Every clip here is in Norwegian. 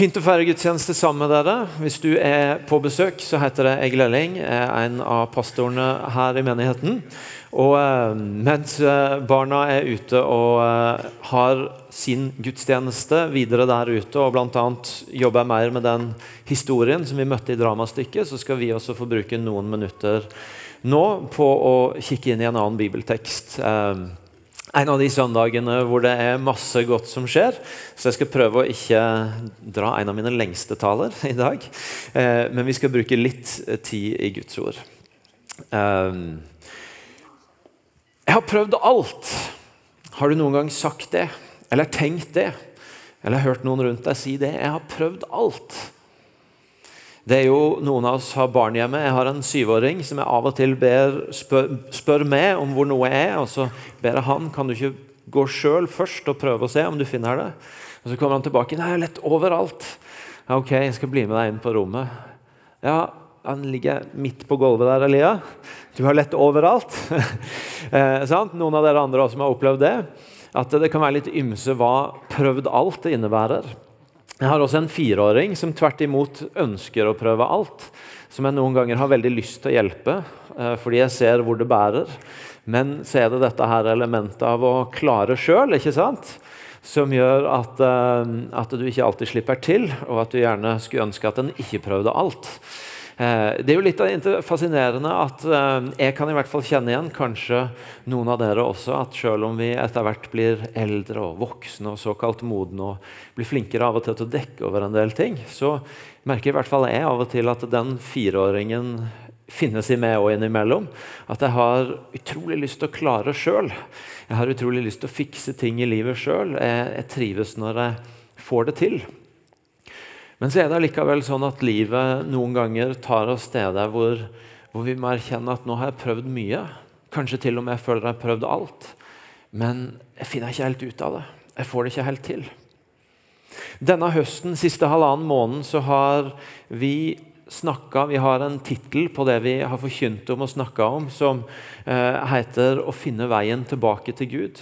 Fint å feire gudstjeneste sammen med dere. Hvis du er på besøk, så heter jeg Egil Elling. En av pastorene her i menigheten. Og eh, mens eh, barna er ute og eh, har sin gudstjeneste videre der ute, og bl.a. jobber mer med den historien som vi møtte i dramastykket, så skal vi også få bruke noen minutter nå på å kikke inn i en annen bibeltekst. En av de søndagene hvor det er masse godt som skjer. Så jeg skal prøve å ikke dra en av mine lengste taler i dag. Eh, men vi skal bruke litt tid i Guds ord. Eh, jeg har prøvd alt. Har du noen gang sagt det? Eller tenkt det? Eller hørt noen rundt deg si det? Jeg har prøvd alt. Det er jo, Noen av oss har barn hjemme. Jeg har en syvåring som jeg av og til ber, spør, spør meg om hvor noe er. og Så ber jeg han kan du ikke gå sjøl først og prøve å se om du finner det. Og Så kommer han tilbake. 'Nei, jeg har lett overalt.' Ja, 'Ok, jeg skal bli med deg inn på rommet.' Ja, han ligger midt på gulvet der, Elia. Du har lett overalt. eh, Noen av dere andre også som har opplevd det. At det kan være litt ymse hva 'prøvd alt' innebærer. Jeg har også en fireåring som tvert imot ønsker å prøve alt. Som jeg noen ganger har veldig lyst til å hjelpe, eh, fordi jeg ser hvor det bærer. Men så er det dette her elementet av å klare sjøl, som gjør at, eh, at du ikke alltid slipper til, og at du gjerne skulle ønske at en ikke prøvde alt. Eh, det er jo litt fascinerende at eh, jeg kan i hvert fall kjenne igjen, kanskje noen av dere også, at selv om vi etter hvert blir eldre og voksne og såkalt modne og blir flinkere av og til til å dekke over en del ting, så merker i hvert fall jeg av og til at den fireåringen finnes i meg òg innimellom. At jeg har utrolig lyst til å klare sjøl. Jeg har utrolig lyst til å fikse ting i livet sjøl. Jeg, jeg trives når jeg får det til. Men så er det likevel sånn at livet noen ganger tar oss steder hvor, hvor vi må erkjenne at nå har jeg prøvd mye. Kanskje til og med jeg føler jeg har prøvd alt. Men jeg finner ikke helt ut av det. Jeg får det ikke helt til. Denne høsten, siste halvannen måneden, så har vi snakka Vi har en tittel på det vi har forkynt om og snakka om, som eh, heter 'Å finne veien tilbake til Gud'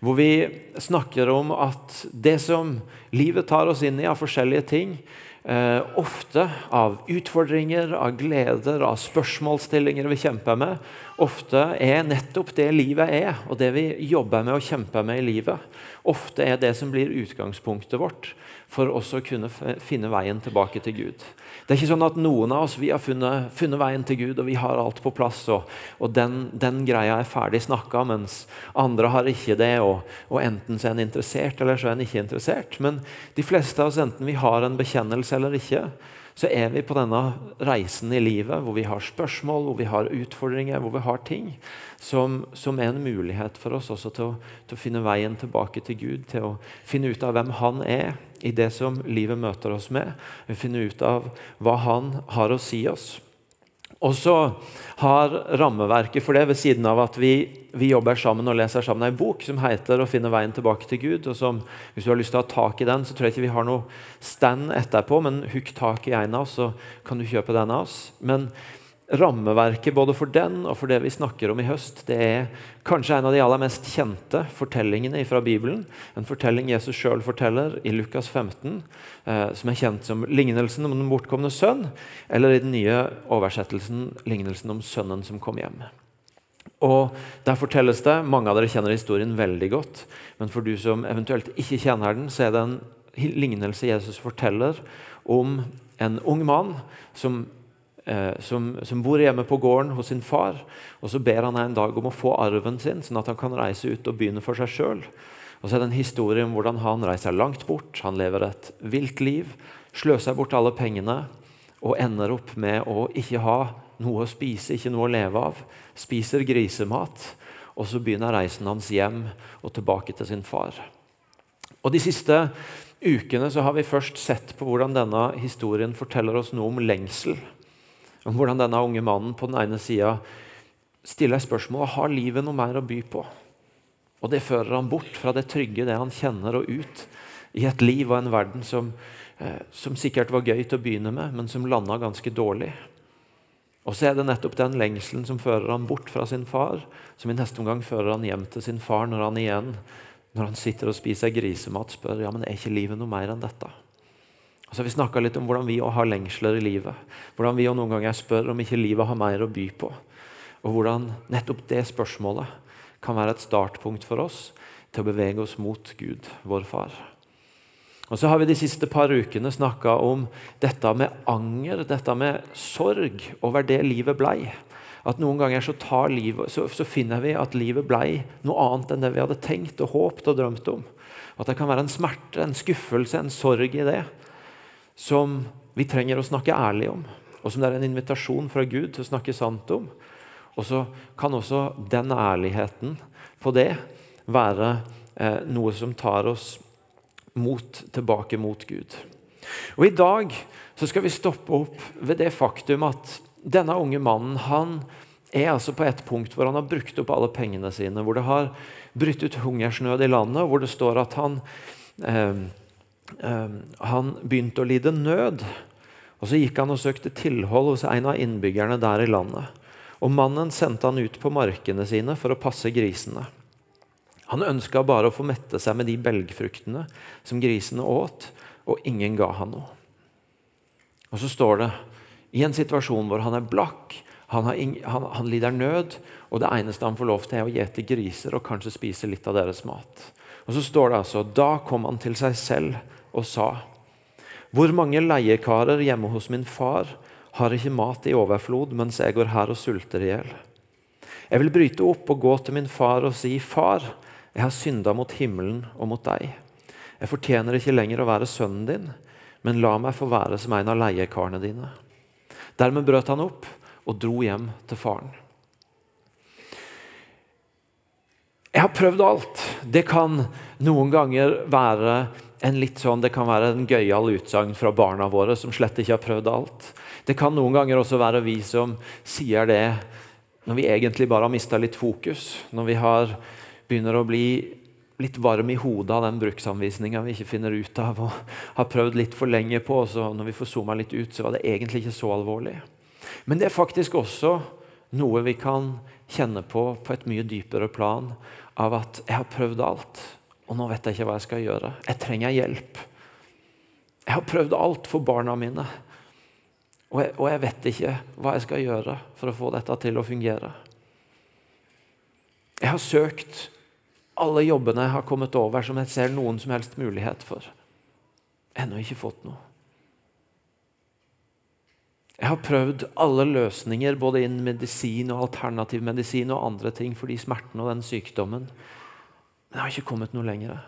hvor vi snakker om at det som livet tar oss inn i av forskjellige ting, eh, ofte av utfordringer, av gleder, av spørsmålsstillinger vi kjemper med, ofte er nettopp det livet er, og det vi jobber med og kjemper med i livet, ofte er det som blir utgangspunktet vårt for også å kunne finne veien tilbake til Gud. Det er ikke sånn at noen av oss vi har funnet, funnet veien til Gud og vi har alt på plass, og, og den, den, greia er ferdig snakka, mens andre har ikke det. Og, og, Enten så er en interessert, eller så er en ikke interessert. Men de fleste av oss, enten vi har en bekjennelse eller ikke, så er vi på denne reisen i livet hvor vi har spørsmål, hvor vi har utfordringer, hvor vi har ting som, som er en mulighet for oss også til å, til å, finne veien tilbake til Gud. Til å finne ut av hvem Han er i det som livet møter oss med. Finne ut av hva Han har å si oss. Og så har rammeverket for det, ved siden av at vi, vi jobber sammen og leser sammen ei bok som heter 'Å finne veien tilbake til Gud'. og som, Hvis du har lyst til å ha tak i den, så tror jeg ikke vi har noe stand etterpå, men hukk tak i en av oss, så kan du kjøpe den av oss. Men rammeverket både for den og for det vi snakker om i høst, det er kanskje en av de aller mest kjente fortellingene fra Bibelen. En fortelling Jesus sjøl forteller i Lukas 15, eh, som er kjent som lignelsen om den bortkomne sønn, eller i den nye oversettelsen lignelsen om sønnen som kom hjem. Og Der fortelles det, Mange av dere kjenner historien veldig godt, men for du som eventuelt ikke kjenner den, så er det en lignelse Jesus forteller om en ung mann som som, som, bor hjemme på gården hos sin far. og Så ber han en dag om å få arven sin, sånn at han kan reise ut og begynne for seg sjøl. Og så er det en historie om hvordan han reiser langt bort. Han lever et vilt liv, sløser bort alle pengene og ender opp med å ikke ha noe å spise, ikke noe å leve av. Spiser grisemat. Og så begynner reisen hans hjem og tilbake til sin far. Og De siste ukene så har vi først sett på hvordan denne historien forteller oss noe om lengsel om hvordan denne unge mannen på den ene sida stiller spørsmålet har livet noe mer å by på. Og Det fører han bort fra det trygge, det han kjenner, og ut i et liv og en verden som, eh, som sikkert var gøy til å begynne med, men som landa ganske dårlig. Og så er det nettopp den lengselen som fører han bort fra sin far, som i neste omgang fører han hjem til sin far når han igjen, når han sitter og spiser grisemat, spør ja, men er ikke livet noe mer enn dette. Så har vi snakka litt om hvordan vi har lengsler i livet. Hvordan vi noen ganger spør om ikke livet har mer å by på. Og hvordan nettopp det spørsmålet kan være et startpunkt for oss til å bevege oss mot Gud, vår far. Og så har vi de siste par ukene snakka om dette med anger, dette med sorg over det livet blei. At noen ganger så, livet, så, så, finner vi at livet blei noe annet enn det vi hadde tenkt og håpt og drømt om. At det kan være en smerte, en skuffelse, en sorg i det som vi trenger å snakke ærlig om. Og som det er en invitasjon fra Gud til å snakke sant om. Og så kan også den ærligheten på det være eh, noe som tar oss mot, tilbake mot Gud. Og I dag så skal vi stoppe opp ved det faktum at denne unge mannen han er altså på et punkt hvor han har brukt opp alle pengene sine. Hvor det har brutt ut hungersnød i landet, hvor det står at han, eh, han begynte å lide nød. Og Så gikk han og søkte tilhold hos en av innbyggerne der i landet. Og Mannen sendte han ut på markene sine for å passe grisene. Han ønska bare å få mette seg med de belgfruktene som grisene åt, og ingen ga han noe. Og så står det i en situasjon hvor han er blakk, han, ing, han, han, lider nød, og det eneste han får lov til, er å gjete griser og kanskje spise litt av deres mat. Og så står det altså Da kom han til seg selv og sa Hvor mange leiekarer hjemme hos min far har ikke mat i overflod, mens jeg går her og sulter i hjel? Jeg vil bryte opp og gå til min far og si, Far, jeg har synda mot himmelen og mot deg. Jeg fortjener ikke lenger å være sønnen din, men la meg få være som en av leiekarene dine. Dermed brøt han opp og dro hjem til faren. Jeg har prøvd alt. Det kan noen ganger være en litt sånn, det kan være en gøyal utsagn fra barna våre som slett ikke har prøvd alt. Det kan noen ganger også være vi som sier det når vi egentlig bare har mista litt fokus. Når vi har begynner å bli litt varm i hodet av den bruksanvisninga vi ikke finner ut av og har prøvd litt for lenge på. så Når vi får zooma litt ut, så var det egentlig ikke så alvorlig. Men det er faktisk også noe vi kan kjenne på på et mye dypere plan av at jeg har prøvd alt, og nå vet jeg ikke hva jeg skal gjøre. Jeg trenger hjelp. Jeg har prøvd alt for barna mine, og jeg, og jeg vet ikke hva jeg skal gjøre for å få dette til å fungere. Jeg har søkt alle jobbene jeg har kommet over som jeg ser noen som helst mulighet for. Ennå ikke fått noe. Jeg har prøvd alle løsninger, både innen medisin og alternativ medisin og andre ting fordi smerten og den sykdommen, men jeg har ikke kommet noe lenger.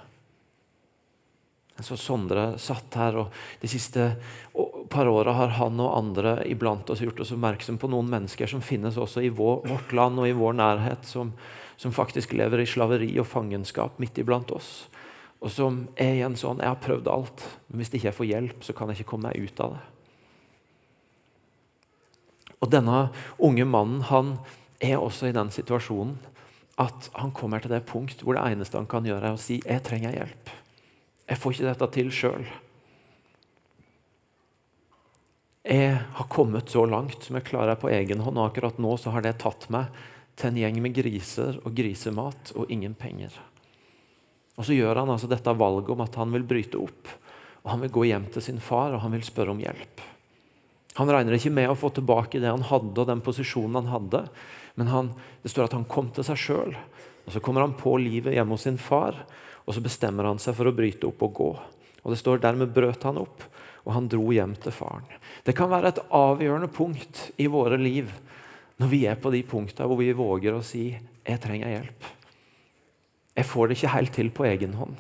Så Sondre satt her, og de siste par åra har han og andre iblant oss gjort oss oppmerksom på noen mennesker som finnes også i vår, vårt land og i vår nærhet, som, som faktisk lever i slaveri og fangenskap midt iblant oss. Og som er igjen sånn Jeg har prøvd alt, men hvis ikke jeg får hjelp, så kan jeg ikke komme meg ut av det. Og denne unge mannen han er også i den situasjonen at han kommer til det punkt hvor det eneste han kan gjøre, er å si 'Jeg trenger hjelp'. Jeg får ikke dette til sjøl. Jeg har kommet så langt som jeg klarer på egen hånd, akkurat nå så har det tatt meg til en gjeng med griser og grisemat og ingen penger. Og Så gjør han altså dette valget om at han vil bryte opp. og Han vil gå hjem til sin far og han vil spørre om hjelp. Han regner ikke med å få tilbake det han hadde og den posisjonen han hadde. Men han, det står at han kom til seg sjøl. Så kommer han på livet hjemme hos sin far, og så bestemmer han seg for å bryte opp og gå. Og det står Dermed brøt han opp, og han dro hjem til faren. Det kan være et avgjørende punkt i våre liv når vi er på de punktene hvor vi våger å si 'jeg trenger hjelp'. Jeg får det ikke helt til på egen hånd.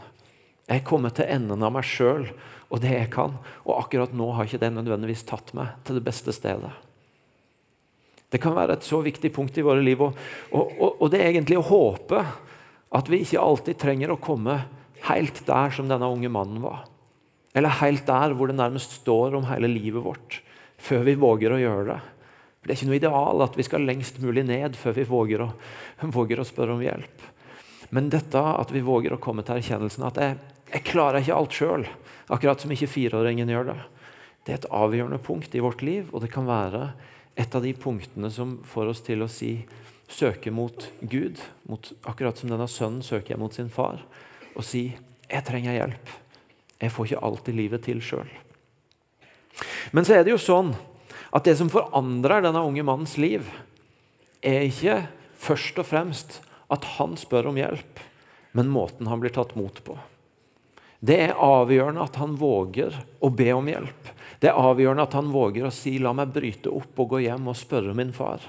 Jeg er kommet til enden av meg sjøl og det jeg kan, og akkurat nå har ikke det nødvendigvis tatt meg til det beste stedet. Det kan være et så viktig punkt i våre liv, og, og, og det er egentlig å håpe at vi ikke alltid trenger å komme helt der som denne unge mannen var. Eller helt der hvor det nærmest står om hele livet vårt, før vi våger å gjøre det. Det er ikke noe ideal at vi skal lengst mulig ned før vi våger å, våger å spørre om hjelp. Men dette at vi våger å komme til erkjennelsen at jeg, jeg klarer ikke alt sjøl, akkurat som ikke fireåringen gjør det, det er et avgjørende punkt i vårt liv, og det kan være et av de punktene som får oss til å si søke mot Gud, mot, akkurat som denne sønnen søker jeg mot sin far, og si 'Jeg trenger hjelp. Jeg får ikke alltid livet til sjøl'. Men så er det jo sånn at det som forandrer denne unge mannens liv, er ikke først og fremst at han spør om hjelp, men måten han blir tatt mot på. Det er avgjørende at han våger å be om hjelp. Det er avgjørende at han våger å si 'la meg bryte opp og gå hjem og spørre min far'.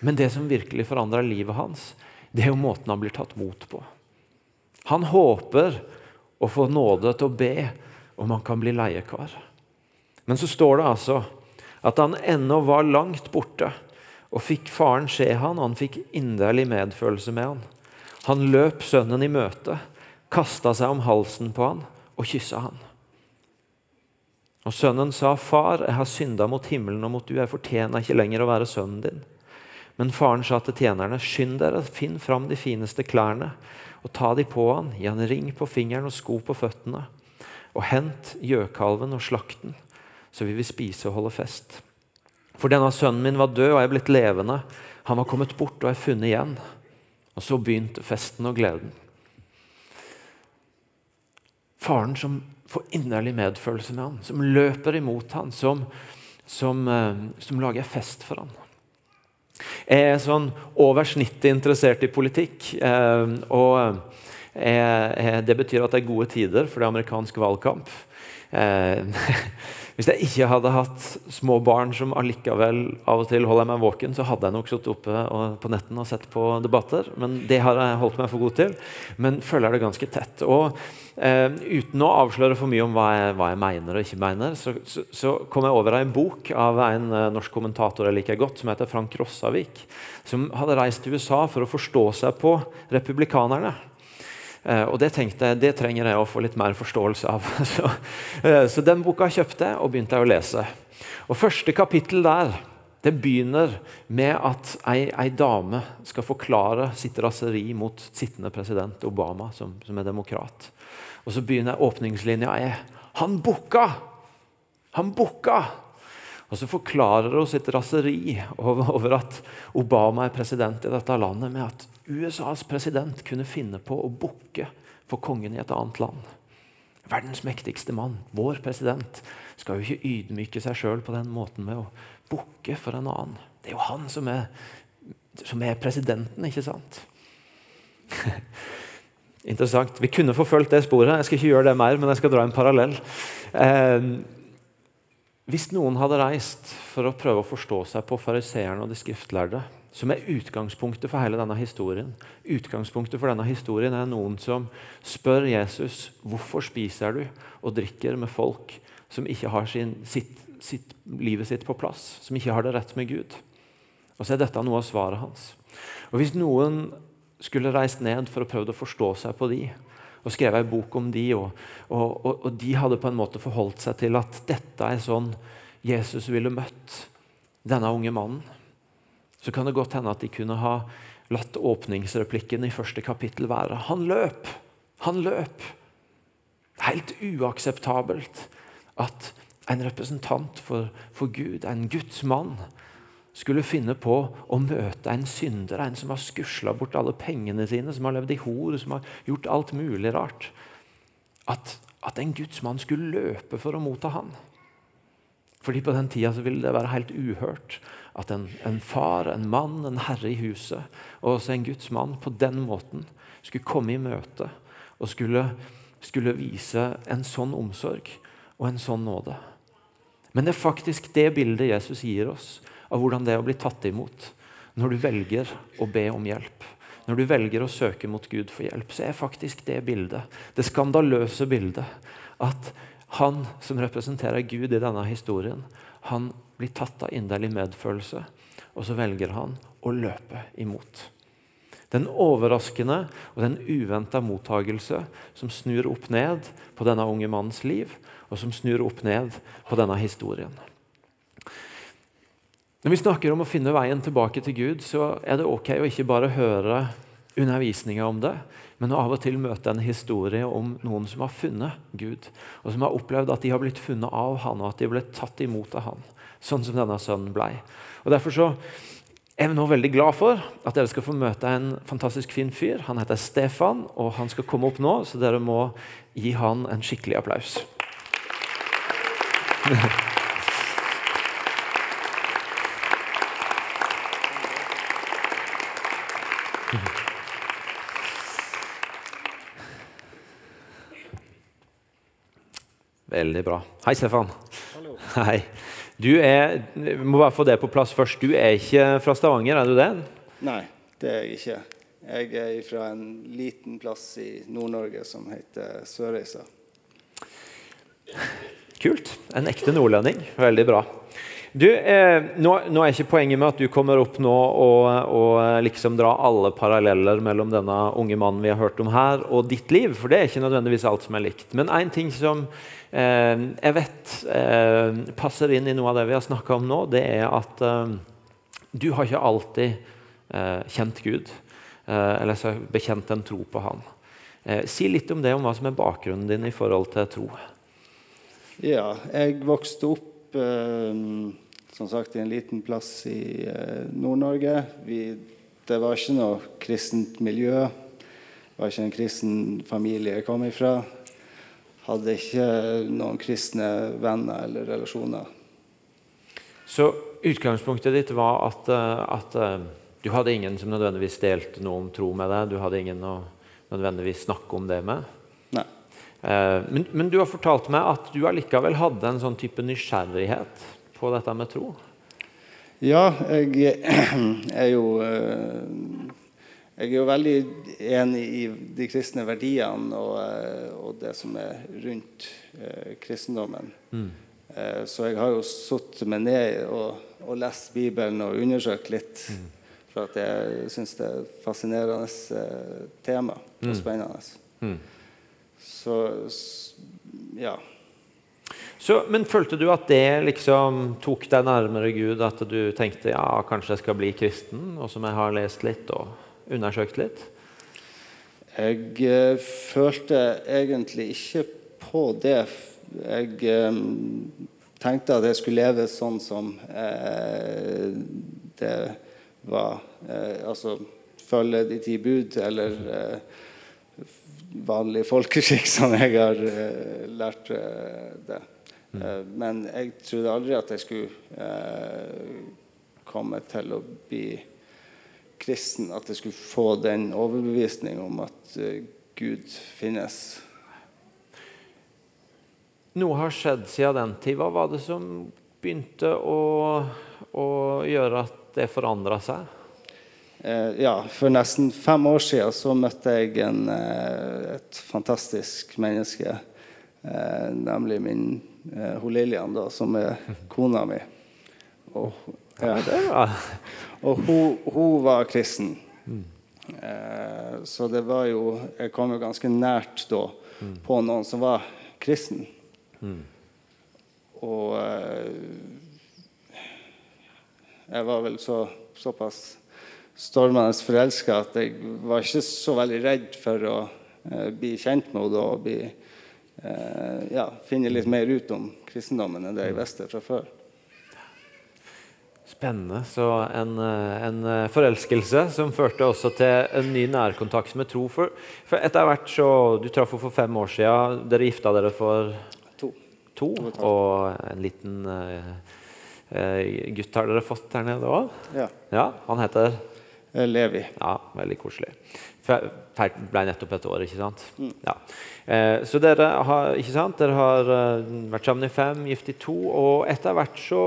Men det som virkelig forandrer livet hans, det er jo måten han blir tatt mot på. Han håper å få nåde til å be om han kan bli leiekar. Men så står det altså at han ennå var langt borte og fikk faren se han, og han fikk inderlig medfølelse med han. Han løp sønnen i møte, kasta seg om halsen på han og kyssa han. Og Sønnen sa, 'Far, jeg har synda mot himmelen og mot du, jeg fortjener ikke lenger å være sønnen din.' Men faren sa til tjenerne, 'Skynd dere, finn fram de fineste klærne, og ta de på han, gi han ring på fingeren og sko på føttene.' Og hent gjøkalven og slakten, så vi vil spise og holde fest. For denne sønnen min var død og er blitt levende. Han var kommet bort og er funnet igjen. Og så begynte festen og gleden. Faren som får inderlig medfølelse med han, som løper imot han, som, som, eh, som lager fest for han. Jeg er sånn over snittet interessert i politikk. Eh, og eh, det betyr at det er gode tider for det er amerikansk valgkamp. Hvis jeg ikke hadde hatt små barn som allikevel av og til holder meg våken, så hadde jeg nok sittet oppe på netten og sett på debatter. Men det har jeg holdt meg for god til. Men følger det ganske tett. Og eh, uten å avsløre for mye om hva jeg, hva jeg mener og ikke mener, så, så, så, kom jeg over en bok av en eh, norsk kommentator jeg liker godt, som heter Frank Rossavik. Som hadde reist til USA for å forstå seg på republikanerne. Eh, og det tenkte jeg, det trenger jeg å få litt mer forståelse av. Så, eh, så den boka kjøpte jeg og begynte jeg å lese. Og Første kapittel der det begynner med at ei, ei, dame skal forklare sitt raseri mot sittende president Obama, som, som er demokrat. Og så begynner åpningslinja er 'Han booka! Han booka!' Og så forklarer hun sitt raseri over, over at Obama er president i dette landet med at USAs president kunne finne på å bukke for kongen i et annet land. Verdens mektigste mann, vår president, skal jo ikke ydmyke seg sjøl på den måten med å bukke for en annen. Det er jo han som er, som er presidenten, ikke sant? Interessant. Vi kunne forfulgt det sporet. Jeg skal ikke gjøre det mer, men jeg skal dra en parallell. Eh, hvis noen hadde reist for å prøve å forstå seg på fariseerne og de skriftlærde, som er utgangspunktet for hele denne historien. Utgangspunktet for denne historien er noen som spør Jesus hvorfor spiser du og drikker med folk som ikke har sin, sitt, sitt, livet sitt på plass, som ikke har det rett med Gud. Og så er dette noe av svaret hans. Og Hvis noen skulle reist ned for å prøve å forstå seg på de, og skrevet en bok om de, og, og, og, og de hadde på en måte forholdt seg til at dette er sånn Jesus ville møtt denne unge mannen så kan det godt hende at de kunne ha latt åpningsreplikken i første kapittel være 'Han løp! Han løp!' Helt uakseptabelt at en representant for, for Gud, en Guds mann, skulle finne på å møte en synder, en som har skusla bort alle pengene sine, som har levd i hor, som har gjort alt mulig rart. At, at en Guds mann skulle løpe for å motta han. Fordi På den tida ville det være helt uhørt at en, en, far, en mann, en herre i huset, og også en Guds mann, på den måten skulle komme i møte og skulle, skulle vise en sånn omsorg og en sånn nåde. Men det er faktisk det bildet Jesus gir oss av hvordan det er å bli tatt imot når du velger å be om hjelp. Når du velger å søke mot Gud for hjelp, så er faktisk det bildet, det skandaløse bildet, at han som representerer Gud i denne historien, han blir tatt av inderlig medfølelse, og så velger han å løpe imot. Den overraskende og den uventa mottagelse som snur opp ned på denne unge mannens liv, og som snur opp ned på denne historien. Når vi snakker om å finne veien tilbake til Gud, så er det ok å ikke bare høre undervisninga om det, men å av og til møte en historie om noen som har funnet Gud, og som har opplevd at de har blitt funnet av han, og at de ble tatt imot av han sånn som denne sønnen ble. Og Derfor så er vi nå veldig glad for at dere skal få møte en fantastisk fin fyr. Han heter Stefan, og han skal komme opp nå, så dere må gi han en skikkelig applaus. Veldig bra. Hei, Stefan. Hallo. Hei. Du er, vi må bare få det på plass først. Du er ikke fra Stavanger, er du det? Nei, det er jeg ikke. Jeg er fra en liten plass i Nord-Norge som heter Sørreisa. Kult. En ekte nordlending. Veldig bra. Du, eh, nå, nå, er ikke poenget med at du kommer opp nå og, og liksom dra alle paralleller mellom denne unge mannen vi har hørt om her, og ditt liv, for det er ikke nødvendigvis alt som er likt. Men én ting som eh, jeg vet eh, passer inn i noe av det vi har snakka om nå, det er at eh, du har ikke alltid eh, kjent Gud, eh, eller så bekjent en tro på Han. si litt om det, om hva som er bakgrunnen din i forhold til tro. Ja, jeg vokste opp som sagt i en liten plass i eh, Nord-Norge. Det var ikke noe kristent miljø. Det var ikke en kristen familie jeg kom ifra. Hadde ikke noen kristne venner eller relasjoner. Så utgangspunktet ditt var at, eh, at eh, du hadde ingen som nødvendigvis delte noe om tro med deg? Du hadde ingen å nødvendigvis snakke om det med? Nei. Men, men, du har fortalt meg at du allikevel hadde en sånn type nysgjerrighet på dette med tro? Ja, jeg er jo eh, jeg er jo veldig enig i de kristne verdiene og, eh, og det som er rundt eh, kristendommen. Mm. Så jeg har jo satt meg ned og, og, lest Bibelen og undersøkt litt. Mm. For at jeg syns det er et fascinerende tema og mm. spennende. Mm. Så ja. Så, men følte du at det liksom tok deg nærmere Gud? At du tenkte ja, kanskje jeg skal bli kristen? Og som jeg har lest litt og undersøkt litt? Jeg eh, følte egentlig ikke på det. Jeg eh, tenkte at jeg skulle leve sånn som eh, det var. altså følge de ti bud, eller vanlig folkeskikk, som jeg har lært det. Mm. Men jeg trodde aldri at jeg skulle eh, komme til å bli kristen. At jeg skulle få den overbevisning om at eh, Gud finnes. Noe har skjedd siden den tid. Hva var det som begynte å, å gjøre at det forandra seg? Eh, ja, for nesten fem år siden så møtte jeg en, eh, et fantastisk menneske. Eh, nemlig min eh, hun Lillian, da, som er kona mi. Og, ja. og hun, hun, var kristen. Eh, så det var jo Jeg kom jo ganske nært da på noen som var kristen. Og eh, jeg var vel så, såpass stormende forelska at jeg var ikke så veldig redd for å eh, bli kjent med henne og bli ja, finne litt mer ut om kristendommen enn det jeg visste fra før. Spennende. Så en, eh, en, eh, forelskelse som førte også til en ny nærkontakt med tro. For, for etter hvert så, Du traff henne for fem år siden. Dere gifta dere for to. to og en liten uh, gutt har dere fått der nede òg? Ja. ja. Han heter? Levi. Ja, Veldig koselig. Ble nettopp et år, ikke sant? Mm. Ja. Eh, så dere har, ikke sant? dere har uh, vært sammen i fem, gift i to, og etter hvert så,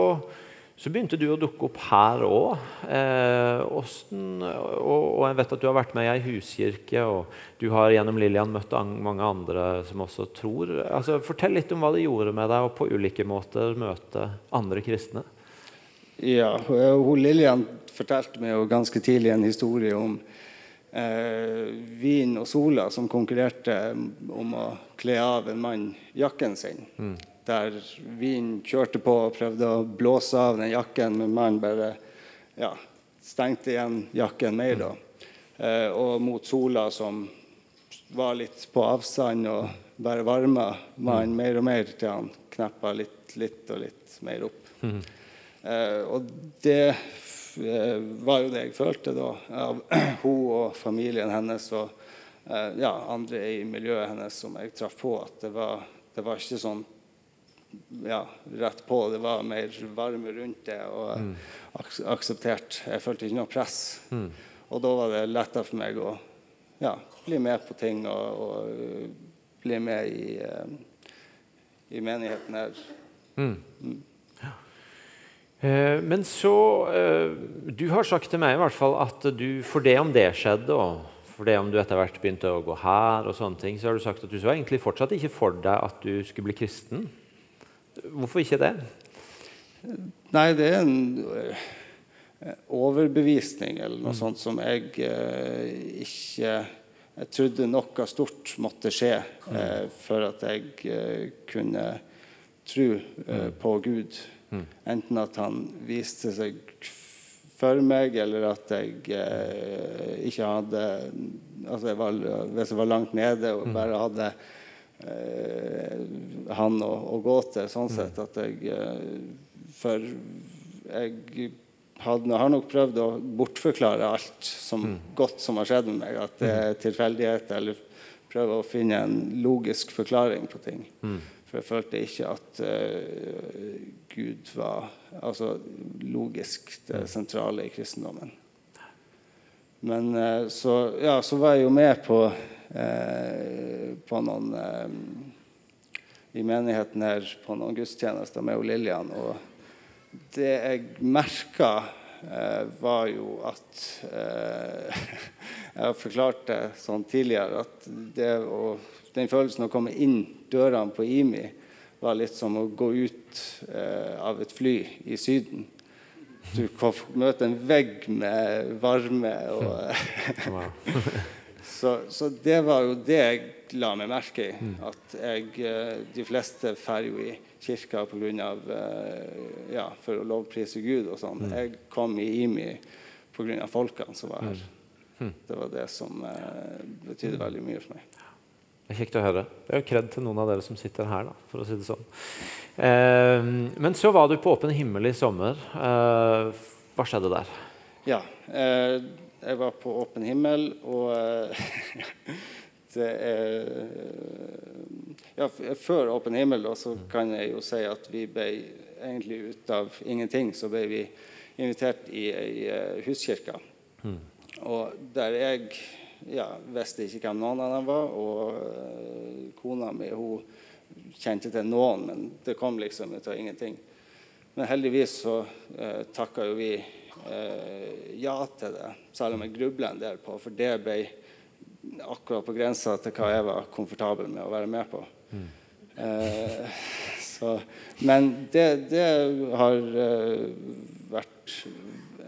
så begynte du å dukke opp her òg. Eh, og, og, jeg vet at du har vært med i ei huskirke, og du har gjennom Lillian møtt mange andre som også tror. Altså, fortell litt om hva det gjorde med deg å på ulike måter møte andre kristne. Ja, hun Lillian fortalte meg jo ganske tidlig en historie om eh, Wien og Sola som konkurrerte om å kle av en mann jakken sin. Mm. Der Wien kjørte på og prøvde å blåse av den jakken, men mannen bare ja, stengte igjen jakken mer. da. Eh, og mot Sola, som var litt på avstand og bare varma mannen mm. mer og mer til han kneppa litt, litt og litt mer opp. Mm. Eh, og det Eh, var jo det jeg følte da, av hun og familien hennes og eh, ja, andre i miljøet hennes som jeg traff på, at det var, det var ikke sånn ja, rett på. Det var mer varme rundt det og mm. akseptert. Jeg følte ikke noe press. Mm. og da var det lettere for meg å ja, bli med på ting og, og bli med i, i menigheten her. Mm. Eh, men så eh, Du har sagt til meg i hvert fall at du, for det om det skjedde, og for det om du etter hvert begynte å gå her, og sånne ting, så har du sagt at du så egentlig fortsatt ikke for deg at du skulle bli kristen. Hvorfor ikke det? Nei, det er en uh, overbevisning eller noe mm. sånt som jeg ikke Jeg trodde noe stort måtte skje uh, for at jeg kunne tro mm. på Gud. Mm. Enten at han viste seg for meg, eller at jeg eh, ikke hadde altså jeg var, Hvis jeg var langt nede og mm. bare hadde eh, han å, å, gå til, sånn mm. sett at jeg eh, For jeg hadde, har nok prøvd å bortforklare alt som mm. godt som har skjedd med meg. At det er tilfeldighet, eller prøve å finne en logisk forklaring på ting. Mm. For jeg følte ikke at uh, Gud var altså, logisk det sentrale i kristendommen. Men uh, så, ja, så var jeg jo med på, uh, på noen I menigheten her på noen gudstjenester med Lillian. Og det jeg merka, var jo at Jeg har forklart det sånn tidligere at det å den følelsen å komme inn dørene på IMI var litt som å gå ut eh, av et fly i Syden. Du møter en vegg med varme. Og, så, så, det var jo det jeg la meg merke i. Mm. At jeg, eh, de fleste drar jo i kirka på av, eh, ja, for å lovprise Gud og sånn. Mm. Jeg kom i IMI pga. folkene som var her. Mm. Det var det som eh, betydde veldig mye for meg. Det er kjekt å høre. Det er jo kred til noen av dere som sitter her. da, for å si det sånn. Eh, men så var du på Åpen himmel i sommer. Eh, hva skjedde der? Ja, eh, jeg var på Åpen himmel, og eh, det er ja, Før Åpen himmel da, så kan jeg jo si at vi ble egentlig ut av ingenting så ble vi invitert i ei eh, huskirke. Mm. Og der jeg ja, visste ikke hvem noen av dem var. Og uh, kona mi hun kjente til noen, men det kom liksom ut av ingenting. Men heldigvis så eh, takka jo vi eh, ja til det, selv om jeg grubla en del på, for det ble akkurat på grensa til hva jeg var komfortabel med å være med på. Mm. Eh, så, men det, det har vært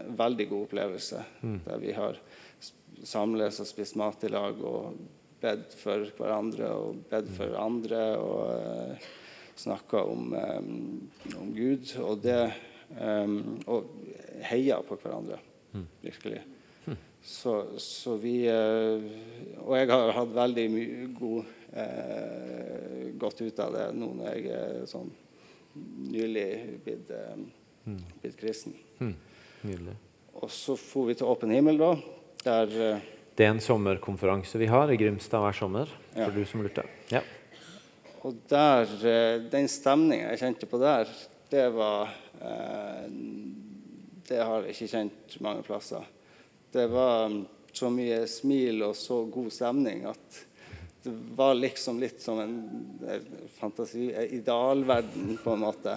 en veldig god opplevelse, mm. der vi har samles og spist mat i lag og bedt for hverandre og bedt for andre og eh, snakka om, um, om, Gud. Og det um, Og heia på hverandre, mm. virkelig. Mm. Så, så, vi uh, Og jeg har hatt veldig mye god uh, godt ut av det nå når jeg er sånn nylig blitt, uh, blitt kristen. Mm. Nydelig. Og så for vi til Åpen himmel, da. Der, uh, det er en sommerkonferanse vi har i Grimstad hver sommer. for ja. du som lurte. Ja. Og der, uh, den stemninga jeg kjente på der, det var uh, Det har jeg ikke kjent mange plasser. Det var um, så mye smil og så god stemning at det var liksom litt som en, en fantasi, en idealverden, på en måte.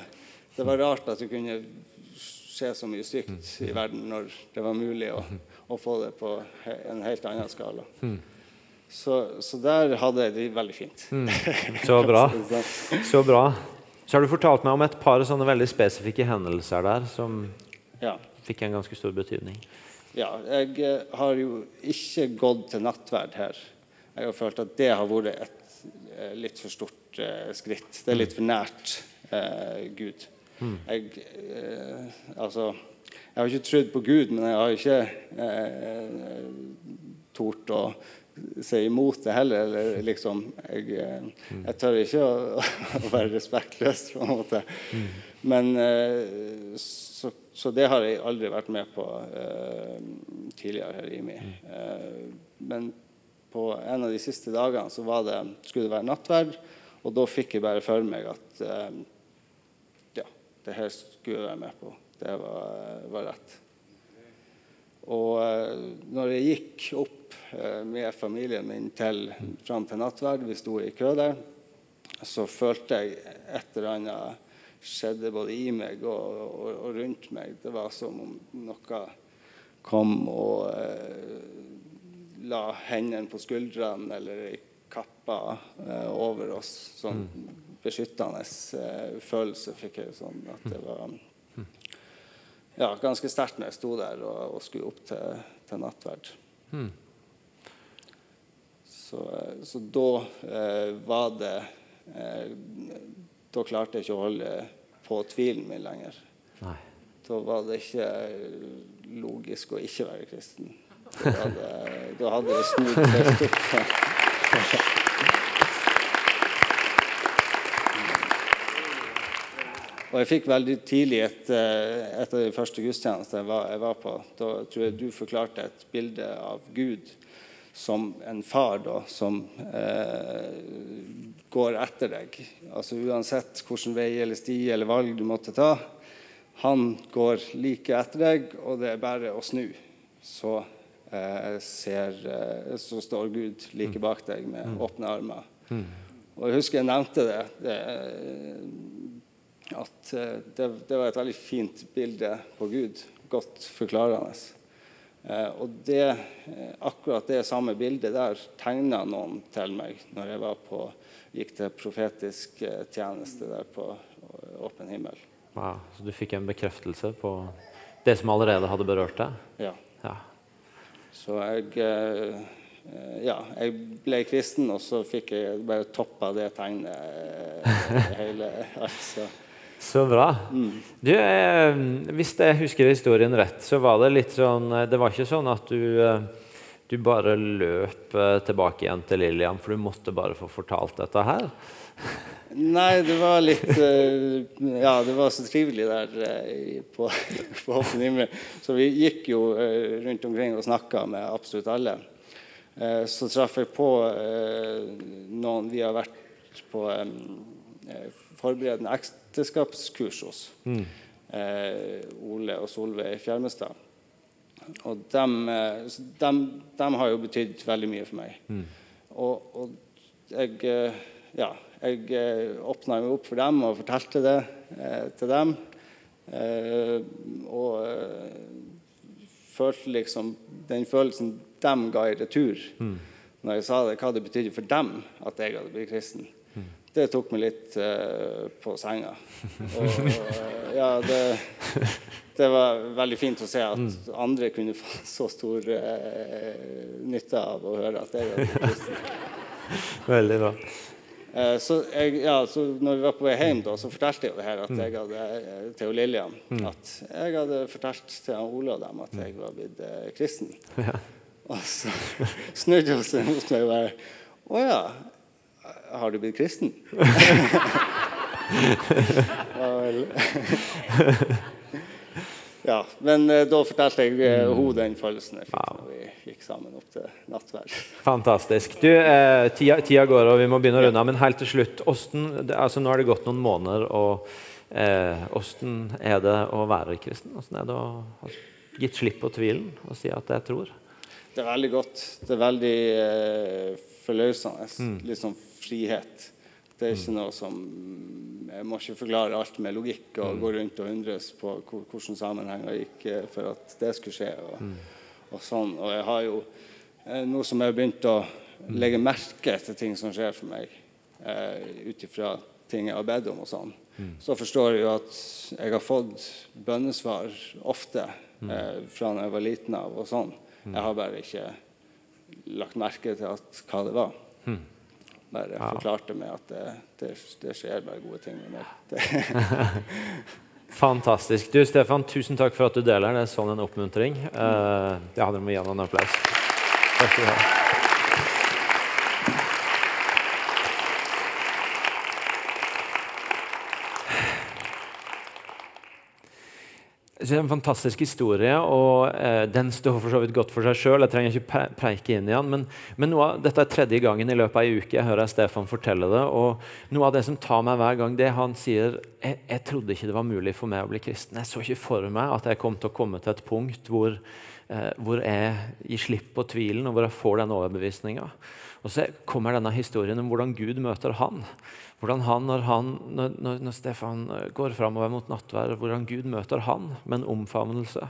Det var rart at det kunne skje så mye stygt i verden når det var mulig å å få det på en helt annen skala. Så, så, der hadde jeg det veldig fint. Mm. Så bra. Så bra. Så har du fortalt meg om et par sånne veldig spesifikke hendelser der som ja. fikk en ganske stor betydning. Ja, jeg eh, har jo ikke gått til nattverd her. Jeg har følt at det har vært et eh, litt for stort eh, skritt. Det er litt for nært eh, Gud. Mm. Jeg, eh, altså jeg har ikke trodd på Gud, men jeg har ikke eh, tort å si imot det heller. Eller liksom Jeg, eh, jeg tør ikke å, å, være respektløs, på en måte. Men eh, så, så, det har jeg aldri vært med på uh, tidligere her i mi. Uh, men på en av de siste dagene så var det, skulle det være nattverd, og da fikk jeg bare for meg at uh, ja, det her skulle jeg være med på. Det var, var rett. Og når jeg gikk opp med familien min til, fram til nattverd, vi sto i kø der, så følte jeg et eller annet skjedde både i meg og, og, og rundt meg. Det var som om noe kom og eh, la hendene på skuldrene eller i kappa eh, over oss. Sånn beskyttende eh, følelse fikk jeg sånn at det var ja, ganske sterkt når jeg sto der og, og skulle opp til, til nattverd. Hmm. Så, eh, så da eh, var det eh, Da klarte jeg ikke å holde på tvilen min lenger. Nei. Da var det ikke logisk å ikke være kristen. Da hadde, da hadde jeg snudd helt opp. Og jeg fikk veldig tidlig et, et av de første gudstjenestene jeg jeg var på. Da tror jeg du forklarte et bilde av Gud som en far da, som eh, går etter deg. Altså Uansett hvilken vei eller sti eller valg du måtte ta. Han går like etter deg, og det er bare å snu. Så, eh, ser, eh, så står Gud like bak deg med åpne armer. Og jeg husker jeg nevnte det. det at eh, det, det, var et veldig fint bilde på Gud. Godt forklarende. Eh, og det, eh, akkurat det samme bildet der tegna noen til meg når jeg på, gikk til profetisk tjeneste der på Åpen himmel. Wow, så du fikk en bekreftelse på det som allerede hadde berørt deg? Ja. ja. Så jeg ja, jeg ble kristen, og så fikk jeg bare toppa det tegnet hele altså. Så bra. Du, eh, hvis jeg husker historien rett, så var det litt sånn eh, Det var ikke sånn at du, eh, du bare løp eh, tilbake igjen til Lillian, for du måtte bare få fortalt dette her? Nei, det var litt Ja, det var så trivelig der på, på Hoffen himmel. Så vi gikk jo rundt omkring og snakka med absolutt alle. Så traff jeg på noen vi har vært på forberedende ekteskapskurs hos. Mm. Eh, Ole og Solveig Fjermestad. Og de, de, de, har jo betydd veldig mye for meg. Mm. Og, og jeg, eh, ja, jeg eh, åpna meg opp for dem og fortalte det eh, til dem. Eh, og eh, følte liksom den følelsen de ga i retur mm. når jeg sa det, hva det betydde for dem at jeg hadde blitt kristen det tok meg litt uh, på senga. Og, og, ja, det, det, var veldig fint å se at mm. andre kunne få så stor uh, nytte av å høre at jeg hadde kristen. Veldig bra. Uh, så, jeg, ja, så når vi var på vei hjem, da, så fortalte jeg jo her at mm. jeg hadde, til Lillian mm. at jeg hadde fortalt til Ole og dem at jeg var blitt kristen. Ja. Og så snudde hun seg mot meg og bare Å ja, har du blitt kristen? ja, men eh, da fortalte jeg hun den følelsen jeg fikk når vi gikk sammen opp til nattverd. Fantastisk. Du, eh, tida, tida, går, og vi må begynne å runde av. Men helt til slutt, Osten, altså, nå har det gått noen måneder. og Åssen eh, er det å være kristen? Åssen er det å ha gitt slipp på tvilen og si at jeg tror? Det er veldig godt. Det er veldig eh, forløsende. Mm. Litt sånn frihet. Det er ikke noe som Jeg må ikke forklare alt med logikk og mm. gå rundt og undres på hvordan sammenhenger gikk eh, for at det skulle skje. Og, mm. og sånn. Og jeg har jo nå noe som jeg har begynt å mm. legge merke til ting som skjer for meg, eh, ut ifra ting jeg har bedt om og sånn. Mm. Så forstår jeg jo at jeg har fått bønnesvar ofte mm. eh, fra da jeg var liten av og sånn. Jeg har bare ikke lagt merke til at, hva det var. Bare ja. forklarte meg at det, det, det, skjer bare gode ting med meg. Fantastisk. Du, Stefan, tusen takk for at du deler. Det er sånn en oppmuntring. Uh, ja, dere må gi ham en applaus. Takk skal du ha. Det er en fantastisk historie, og eh, den står for så vidt godt for seg sjøl. Jeg trenger ikke preike inn i den, men, men dette er tredje gangen i løpet av ei uke jeg hører Stefan fortelle det. og Noe av det som tar meg hver gang, det han sier jeg, jeg trodde ikke det var mulig for meg å bli kristen. Jeg så ikke for meg at jeg kom til å komme til et punkt hvor eh, hvor jeg gir slipp på tvilen, og hvor jeg får den overbevisninga. Og så kommer denne historien om hvordan Gud møter han. Hvordan han, når, han, når, når Stefan eh, går framover mot nattvær, hvordan Gud møter han med en omfavnelse.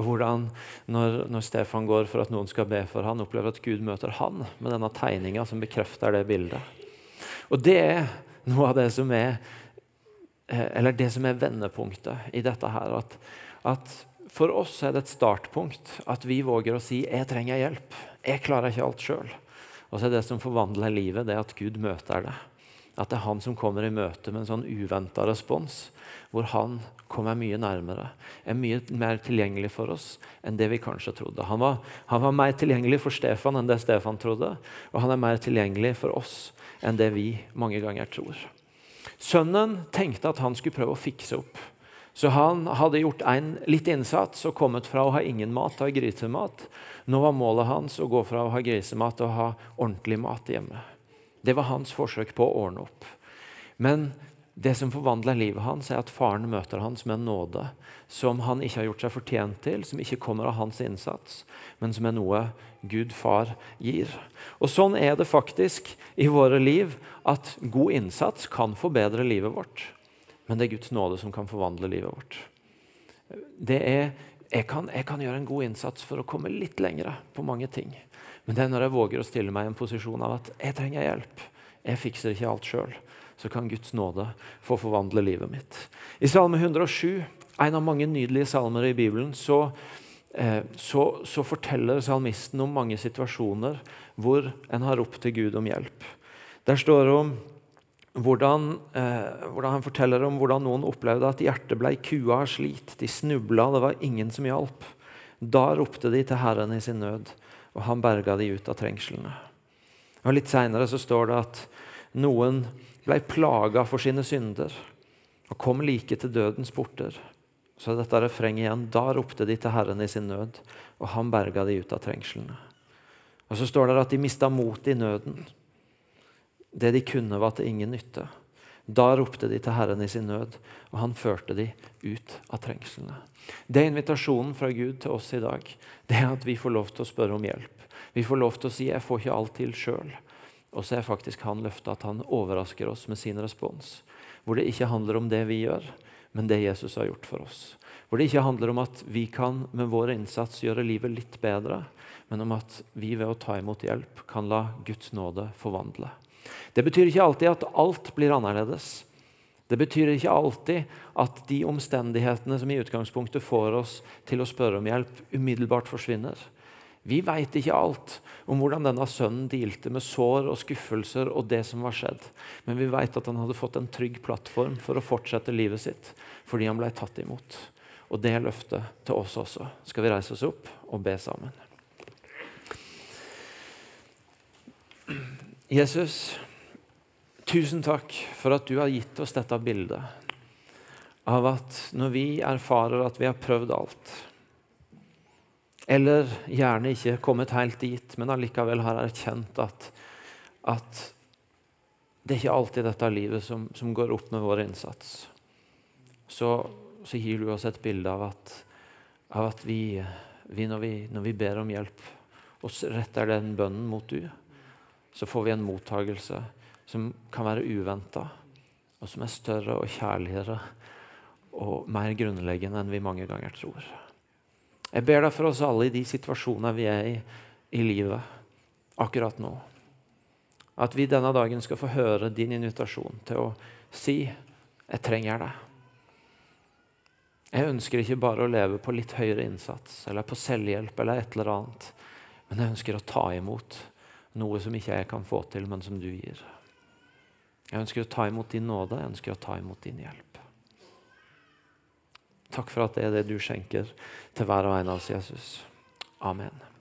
Og hvordan når, når, Stefan går for at noen skal be for han, opplever at Gud møter han med denne tegninga som bekrefter det bildet. Og det er noe av det som er eh, eller det som er vendepunktet i dette her. At, at for oss er det et startpunkt at vi våger å si 'jeg trenger hjelp'. Jeg klarer ikke alt sjøl. Og så er det som forvandler livet, det at Gud møter det. At det er han som kommer i møte med en sånn uventa respons, hvor han kommer mye nærmere, er mye mer tilgjengelig for oss enn det vi kanskje trodde. Han var, han var mer tilgjengelig for Stefan enn det Stefan trodde, og han er mer tilgjengelig for oss enn det vi mange ganger tror. Sønnen tenkte at han skulle prøve å fikse opp. Så han hadde gjort en litt innsats og kommet fra å ha ingen mat til å ha grisemat. Nå var målet hans å gå fra å ha grisemat til å ha ordentlig mat hjemme. Det var hans forsøk på å ordne opp. Men det som forvandler livet hans, er at faren møter hans med en nåde som han ikke har gjort seg fortjent til, som ikke kommer av hans innsats, men som er noe Gud far gir. Og Sånn er det faktisk i våre liv at god innsats kan forbedre livet vårt. Men det er Guds nåde som kan forvandle livet vårt. Det er, jeg, kan, jeg kan gjøre en god innsats for å komme litt lengre på mange ting. Men det er når jeg våger å stille meg i en posisjon av at jeg trenger hjelp. Jeg fikser ikke alt sjøl. Så kan Guds nåde få forvandle livet mitt. I Salme 107, en av mange nydelige salmer i Bibelen, så, eh, så, så forteller salmisten om mange situasjoner hvor en har ropt til Gud om hjelp. Der står det om hvordan, eh, hvordan, han forteller om hvordan noen opplevde at hjertet ble kua av slit. De snubla, det var ingen som hjalp. Da ropte de til Herren i sin nød, og han berga de ut av trengslene. Og Litt seinere står det at noen ble plaga for sine synder og kom like til dødens porter. Så er dette refrenget igjen. Da ropte de til Herren i sin nød, og han berga de ut av trengslene. Og Så står det at de mista motet i nøden. Det de kunne, var til ingen nytte. Da ropte de til Herren i sin nød, og han førte de ut av trengslene. Det er invitasjonen fra Gud til oss i dag. Det er at vi får lov til å spørre om hjelp. Vi får lov til å si 'jeg får ikke alt til sjøl'. Og så er faktisk han løftet at han overrasker oss med sin respons. Hvor det ikke handler om det vi gjør, men det Jesus har gjort for oss. Hvor det ikke handler om at vi kan med vår innsats gjøre livet litt bedre, men om at vi ved å ta imot hjelp kan la Guds nåde forvandle. Det betyr ikke alltid at alt blir annerledes. Det betyr ikke alltid at de omstendighetene som i utgangspunktet får oss til å spørre om hjelp, umiddelbart forsvinner. Vi veit ikke alt om hvordan denne sønnen dealte med sår og skuffelser og det som var skjedd. Men vi veit at han hadde fått en trygg plattform for å fortsette livet sitt fordi han ble tatt imot. Og det løftet til oss også. Skal vi reise oss opp og be sammen? Jesus, tusen takk for at du har gitt oss dette bildet av at når vi erfarer at vi har prøvd alt, eller gjerne ikke kommet helt dit, men allikevel har erkjent at, at det er ikke alltid dette livet som, som går opp med vår innsats, så, så, gir du oss et bilde av at, av at vi, vi, når vi, når vi ber om hjelp, og retter den bønnen mot du, så får vi en mottagelse som kan være uventa, og som er større og kjærligere og mer grunnleggende enn vi mange ganger tror. Jeg ber deg for oss alle i de situasjoner vi er i i livet akkurat nå. At vi denne dagen skal få høre din invitasjon til å si 'Jeg trenger deg'. Jeg ønsker ikke bare å leve på litt høyere innsats eller på selvhjelp eller et eller annet, men jeg ønsker å ta imot noe som ikke jeg kan få til, men som du gir. Jeg ønsker å ta imot din nåde, jeg ønsker å ta imot din hjelp. Takk for at det er det du skjenker til hver og en av oss, Jesus. Amen.